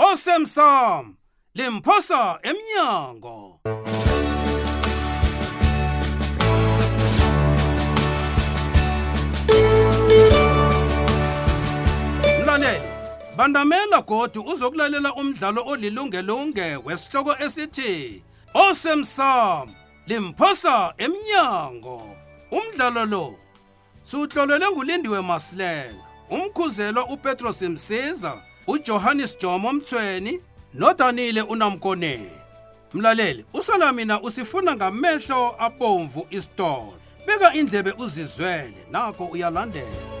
osemsam limphosa emnyango mlaleli bandamela godu uzokulalela umdlalo olilungelunge wesihloko esithi osemsam limphosa emnyango umdlalo lo Siwutlolelwe nguLindiwe Masilela, umkhuzelwa uPetros Msiza, uJohannes Jomo Mthweni noDanile uNamkoneni. Mlaleli, usala mina usifuna ngamehlo abomvu isitolo. Beka indlebe uzizwele, nako uyalandela.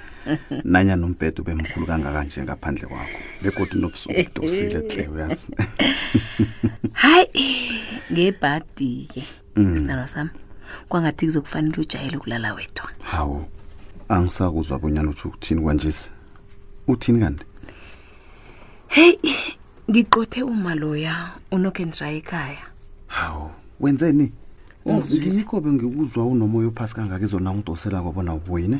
nanyana umbhedo ube mkhulu kangaka nje ngaphandle kwakho begodwa nobusudosile tle uyazi hayi ngebhadi-ke mm. sidalwa sami kwangathi kuzokufanele ujayele ukulala wedwa hawu angisakuzwa bonyana utsho ukuthini kwanjesi uthini kanti heyi ngiqothe uma loya unokendra ekhaya hawu wenzeni ngikho bengikuzwa unomoya ophasi kangaka izona ungidosela kwabona ubuyi ne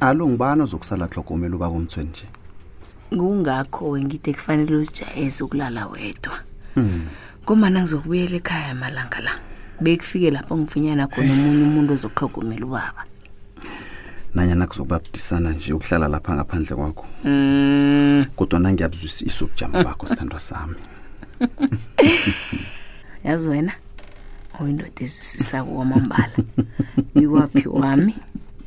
alo ngibani ozokusala tlhogomela ubaba omthweni nje kungakho-ke ngide kufanele uzijayeze ukulala wedwa Hmm. ngombana ngizokubuyela ekhaya amalanga la bekufike lapho ngifunyana khona omunye umuntu ozokuhlogomela ubaba nanyana kuzokuba budisana nje ukuhlala lapha ngaphandle kwakho um kodwa nangiyabuzwisisa ubujamo bakho sithandwa sami yazi wena uyindoda ezwisisako kwamambala biwaphi wami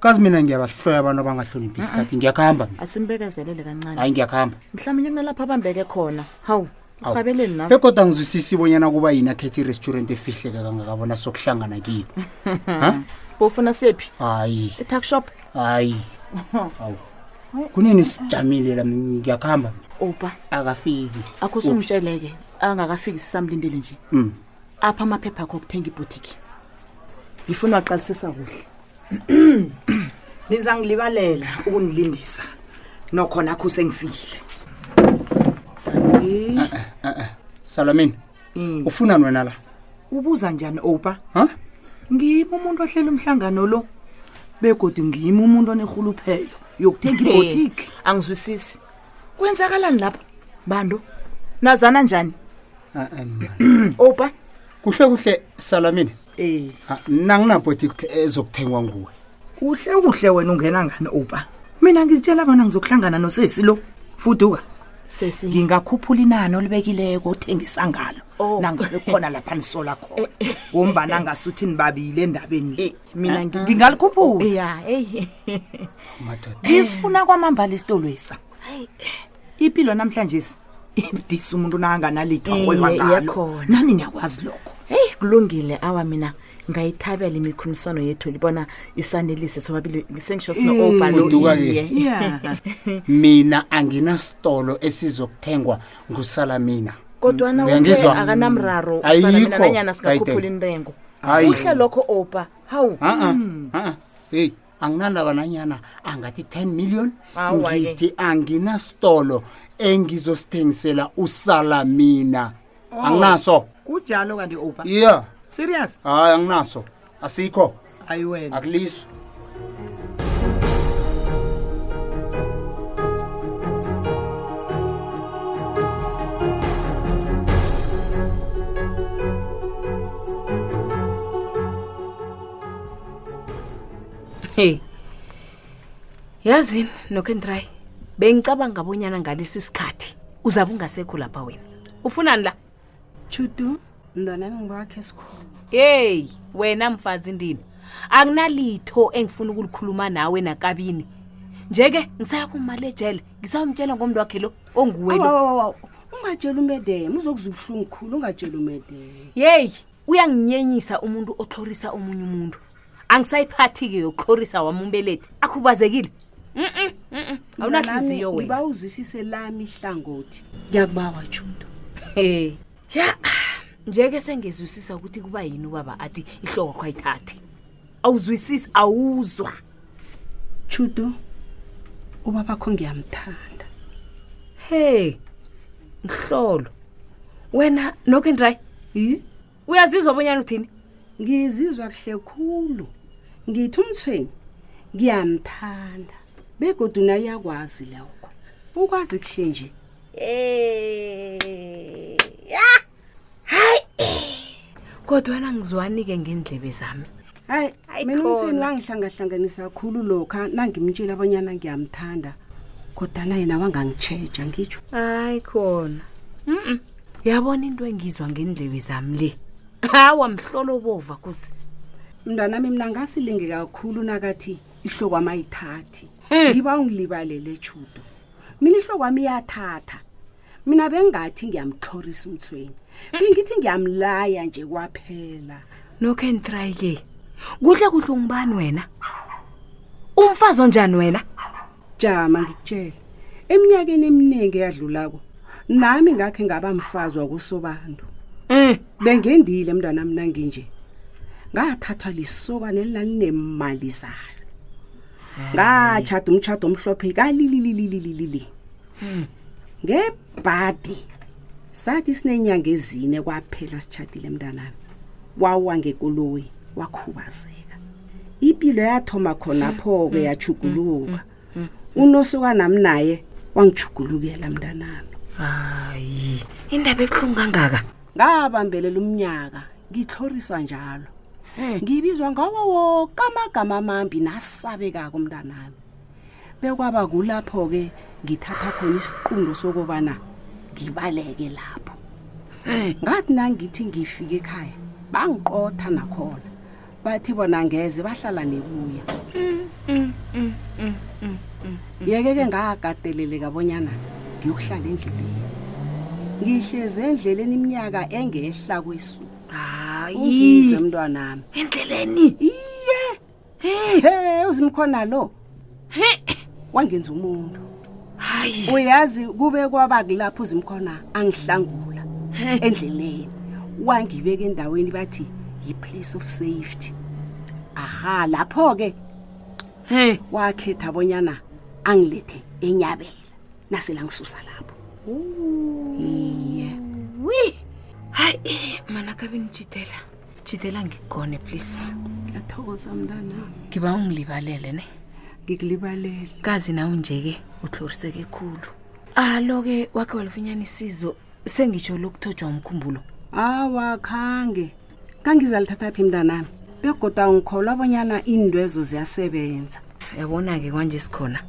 kazi mina ngiyabahloya abantu abangahloniphi isikhathi ngiyakuhamba mina asimbekezelele kancane hayi ngiyakuhamba mhlawumbe kunalapho abambeke khona hawu urhabeleni nam bekodwa ngizwisisi bonyana kuba yini akhetha i-restaurant efihleke kangakabona sokuhlangana kiyo bofuna sephi hayi etuck shop hayi awu kunini sijamile la ngiyakuhamba opa akafiki akho sumtsheleke angakafiki sisamlindele nje Mm. apha amaphepha akho okuthenga ibhotiki ngifuna waqalisisa kuhle nizangilibalela ukunilindisa nokho nakho sengifikile salamini Mm. ufunani wena la ubuza njani opa ha ngimi umuntu ohlela umhlangano lo begodwa ngimi umuntu onerhuluphelo yokuthenga Hey, ibotiki angizwisisi kwenzakalani lapha bantu nazana njani Ah, ah, man. opa kuhle kuhle salamini Eh. Ha, nanginabhoti kuphe- ezokuthengwa nguwe kuhle kuhle wena ungena ngani uba mina ngizitshela bona ngizokuhlangana nosesi lo fuduka sesi ngingakhuphula inani olibekileko othengisa ngalo Oh. nangabe khona lapha nisola khona ngombana ngasuthi nibabile endabeni le mina ngi- ngingalikhuphula ya eyi madoda ngisifuna kwamambala isitolwesa ipilo namhlanje ibudisa umuntu nanganalitho Iye, arholwa ngalo iyakhona. nani niyakwazi lokho heyi kulungile awa mina ngayithabela imikhulumiswano yethu libona isanelise sobabili sengisho Iye. Uduka-ke. Yeah. mina anginasitolo esizokuthengwa ngusalamina kodwana uke Uyangizwa? akanamraro Ayikho, usalamina nanyana singakhuphula Kayiteni. intengo Hayi. kuhle lokho opa hawu Ah, ah, ah, ah. heyi anginandaba nanyana angathi 10 million Awa-ke. ngithi anginasitolo engizosithengisela usala mina anginaso kunjalo kanti opa iya serious hayi anginaso asikho hayi wena akuliso hey yazini nokentry bengicabanga bonyana ngalesi sikhathi uzabe ungasekho lapha wena ufunani la chudu mntwanami ngibakhe esikhulu heyi wena mfazi ndini akunalitho engifuna ukulikhuluma nawe nakabini nje-ke ngisaya kumali ejele ngisawumtshela ngomntu wakhe lo onguwelo ungatshela umedem uzokuza ubuhlungu khulu ungatshela umedem yeyi uyanginyenyisa umuntu otlhorisa omunye umuntu angisayiphathi-ke yokutlhorisa wami umbelethi akhubazekile awunahliziyo wena ngiba uzwisise lami ihlangothi ngiyakubawa judo Eh, ya nje-ke sengezwisisa ukuthi kuba yini ubaba athi ihloko khwayithathi awuzwisisi awuzwa tshudu ubabakho ngiyamthanda he mhlolo wena noke ndray yi uyazizwa bonyana uthini ngizizwa kuhle khulu ngithi umthweni ngiyamthanda begodu naye uyakwazi lokho ukwazi kuhle nje Eh, ya, hayi kodwa nangizwani-ke ngendlebe zami hayi Hayi mina khona. umthweni wangihlangahlanganisa kakhulu lokha nangimtshela abanyana ngiyamthanda kodwana yena wangangitsheja ngitsho hayi khona Mm-mm. yabona into engizwa ngendlebe zami le hawa mhlolo obova kusi mntwanami mina ngasilinge kakhulu nakathi ihloko wami ayithathi ngiba ungilibalele tshudo mina ihloko wami iyathatha mina bengathi ngiyamtlhorisa umthweni bengithi ngiyamlaya nje kwaphela nokho entry ke kuhle kuhle ungubani wena umfazi onjani wena jama ngikutshele eminyakeni eminingi eyadlulako nami ngakhe ngaba mfazi wakusobantu mm. bengendile mntwana mna nginje ngathathwa lisokane elalinemali zayo ngatshada umtshado omhlophe kalilililililili ngebhadi sathi sinenyanga ezine kwaphela sitshatile mntanami wawa ngekoloyi wakhubazeka ipilo yathoma khonapho-ke mm, yachuguluka mm, mm, unosuka nami naye wangichugulukela mntanami hayi indaba ebuhlungu kangaka ngabambelela umnyaka ngihloriswa njalo ngibizwa ngawo woke amagama amambi nasabekako mntanami bekwaba kulapho-ke ngithatha khona isiqundo sokobana ngibaleke lapho hmm. ngathi nangithi ngifike ekhaya bangiqotha nakhona bathi bona ngeze bahlala nebuya hmm, hmm, yeke-ke ngakateleleka bonyana ngiyokuhlala endleleni ngihlezi endleleni iminyaka engehla kwesu hayi ngizwe mntwanami endleleni he uzimkhona lo wangenza umuntu hayi uyazi kube kwaba kulapho uzimkhona angihlangula endleleni wangibeka endaweni bathi yi-place of safety aha lapho-ke he wakhetha bonyana angilethe enyabela nasela ngisusa lapho iye wi hayi mana kabe nijidela jidela ngigone please ngiyathokoza mntana ngiba ungilibalele ne ngikulibalele kazi nawe nje-ke uhloriseke khulu alo-ke wakhe walifunyana isizo sengitsho lokuthojwa umkhumbulo awa khange kangizalithatha phi mntanami begoda ngikholwa abonyana iindwezo ziyasebenza yabona-ke kwanje sikhona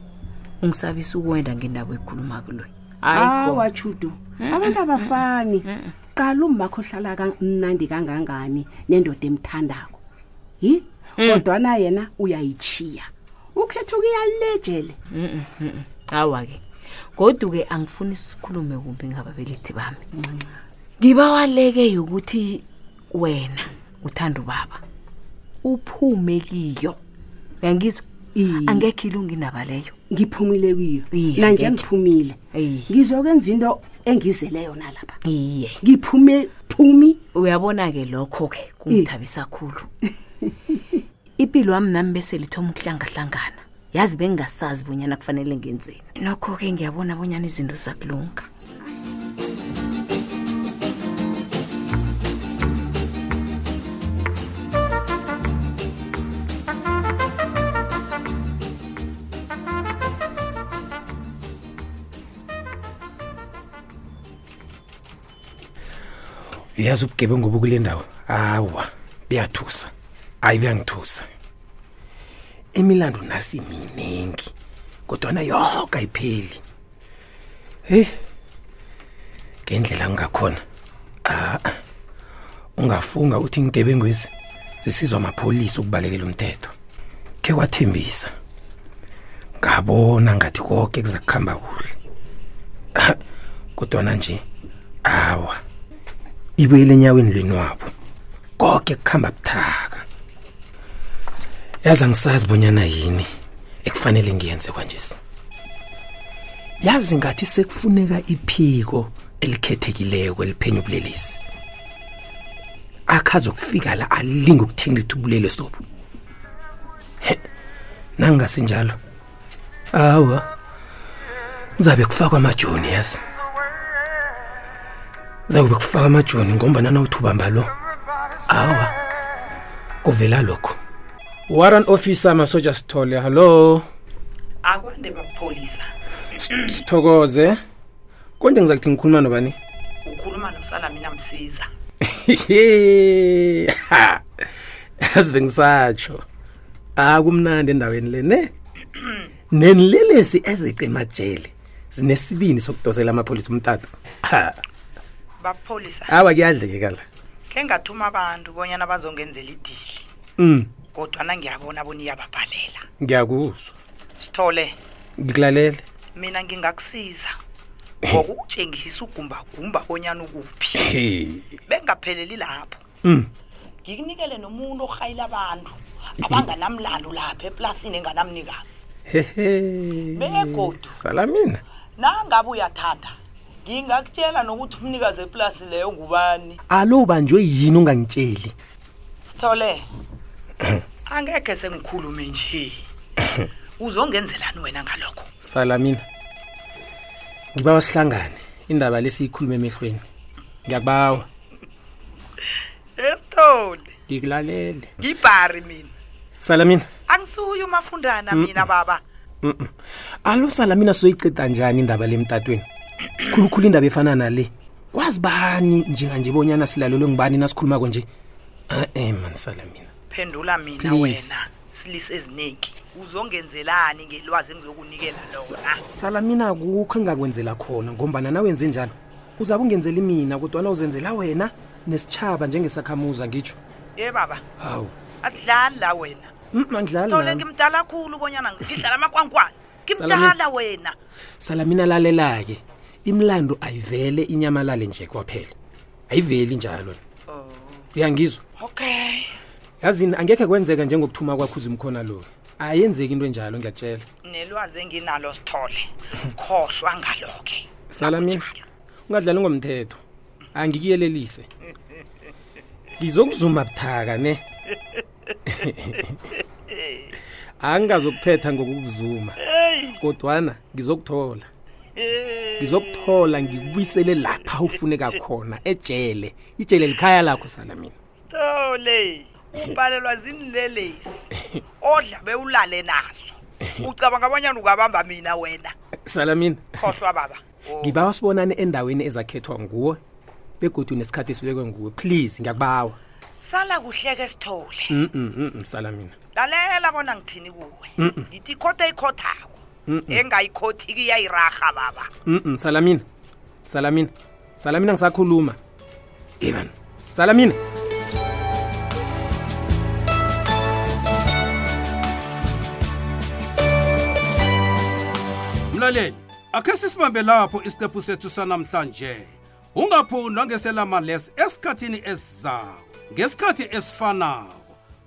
ungisabisa ukuwenda ngendaba ekhuluma kuloyi awa tshudu abantu abafani qala umakho hlala kamnandi kangangani nendoda emthandako hi mm. kodwana yena uyayichiya ukhetha ukuyalejele awa ke kodwa ke angifuni sikhulume kumbi ngababelethi bami ngiba waleke yokuthi wena uthanda ubaba uphume kiyo yangizwa angekho ilunga indaba leyo ngiphumile kuyo Iye, nanje ngekhe. ngiphumile Iye. ngizokwenza into engizele yona lapha iye ngiphume phumi uyabona-ke lokho-ke kungithabisa khulu ipilo wami nami bese lithoma ukuhlangahlangana yazi bengingasazi bonyana kufanele ngenzeni nokho-ke ngiyabona bonyana izinto zakulunga yazi ubugebengu obukule ndawo awa buyathusa hayi buyangithusa imilando nasi miningi kodwana yoke ayipheli heyi ngendlela ngingakhona ah ungafunga uthi ingebengwezi zisizwa amapholisa ukubalekela umthetho khe wathembisa ngabona ngathi konke kuza kuhamba kuhle ah, kodwana nje awa ibuyele enyaweni lwenwabo konke kuhamba buthaka yazi angisazi bonyana yini ekufanele ngiyenze kwanjesi yazi ngathi sekufuneka iphiko elikhethekileko eliphenya ubulelesi akhazi okufika la alinga ukuthinga lithi ubulele sobo nangingasinjalo awa zabe kufakwa amajoni yazi zabe kufakwa amajoni ngombana nawuthi ubamba lo awa kuvela lokho warrant officer masoja sithole hallo akwande bapholisa sithokoze konje ngizakuthi ngikhuluma nobani ukhuluma nosala mina msiza azive ngisatsho akumnandi endaweni le ne nenilelesi ezice emajele zinesibini sokudosela amapholisa umtata bapholisa awa kuyadleka la khe ngathuma abantu bonyana bazongenzela idili mm. kodwana ngiyabona bona iyababhalela ngiyakuzwa sithole ngikulalele mina ngingakusiza ngokukutshengisa ugumbagumba onyana ukuphi bengapheleli lapho mm. ngikunikele nomuntu orhayila abantu abanganamlando lapha eplasini enganamnikazi begodu salamina nangabe uyathanda ngingakutshela nokuthi umnikazi eplasi leyo ngubani alo ubanjwe yini ungangitsheli Thole. Angekhe sengikhulume nje. Uzongenzelani wena ngalokho? Sala mina. Ngibawa sihlangane. Indaba lesiyikhuluma emehlweni. Ngiyakubawa. Esithole. Ngikulalele. Ngibhari mina. Sala mina. angisuye umafundana mina baba Mm-mm. alusala mina soyiceda njani indaba le emtatweni khulukhulu indaba efana nale kwazi bani njenganje bonyana silalelwe ngubani nasikhulumako nje a-e mani sala mina phendula mina Please. wena silisa ezineki uzongenzelani ngelwazi engizokunikela lona sala mina akukho engingakwenzela khona ngombana nawenze njalo uzabe ungenzeli mina kodwana uzenzela wena nesitshaba njengesakhamuza ngitsho ye baba hawu asidlali la wena Mm, angidlali tole nami. ngimdala khulu bonyana ngidlala amakwankwana Salamini. ngimdala wena salamina lalela-ke imilando ayivele inyamalale nje kwaphela ayiveli njalo Oh. uyangizwa okay yazini angekhe kwenzeka njengokuthuma kwakho uzimkhona lo ayenzeki into enjalo ngiyatshela nelwazi enginalo sithole khohlwa ngaloke sala mina ungadlali ngomthetho angikuyelelise ngizokuzuma buthaka ne angingazokuphetha ngokukuzuma kodwana ngizokuthola ngizokuthola ngikubuyisele lapha ufuneka khona ejele ijele likhaya lakho sana mina tole ubhalelwa zinilelesi odla bewulale nazo ucabanga abanyana ukabamba mina wena sala mina khohlwa baba oh. ngibawa sibonane endaweni ezakhethwa nguwe begodu nesikhathi esibekwe nguwe please ngiyakubawa sala kuhleke sithole mm -mm, mm sala mina lalela bona ngithini kuwe mm -mm. ngithi ikhotha ikhothako mm -mm. engayikhothi kiyayiraha baba mm -mm, sala mina sala mina salamina ngisakhuluma iban salamina mlaleli akhe sisibambe lapho isiqephu sethu sanamhlanje ungaphundwa ngeselama les esikhathini esizako ngesikhathi esifanako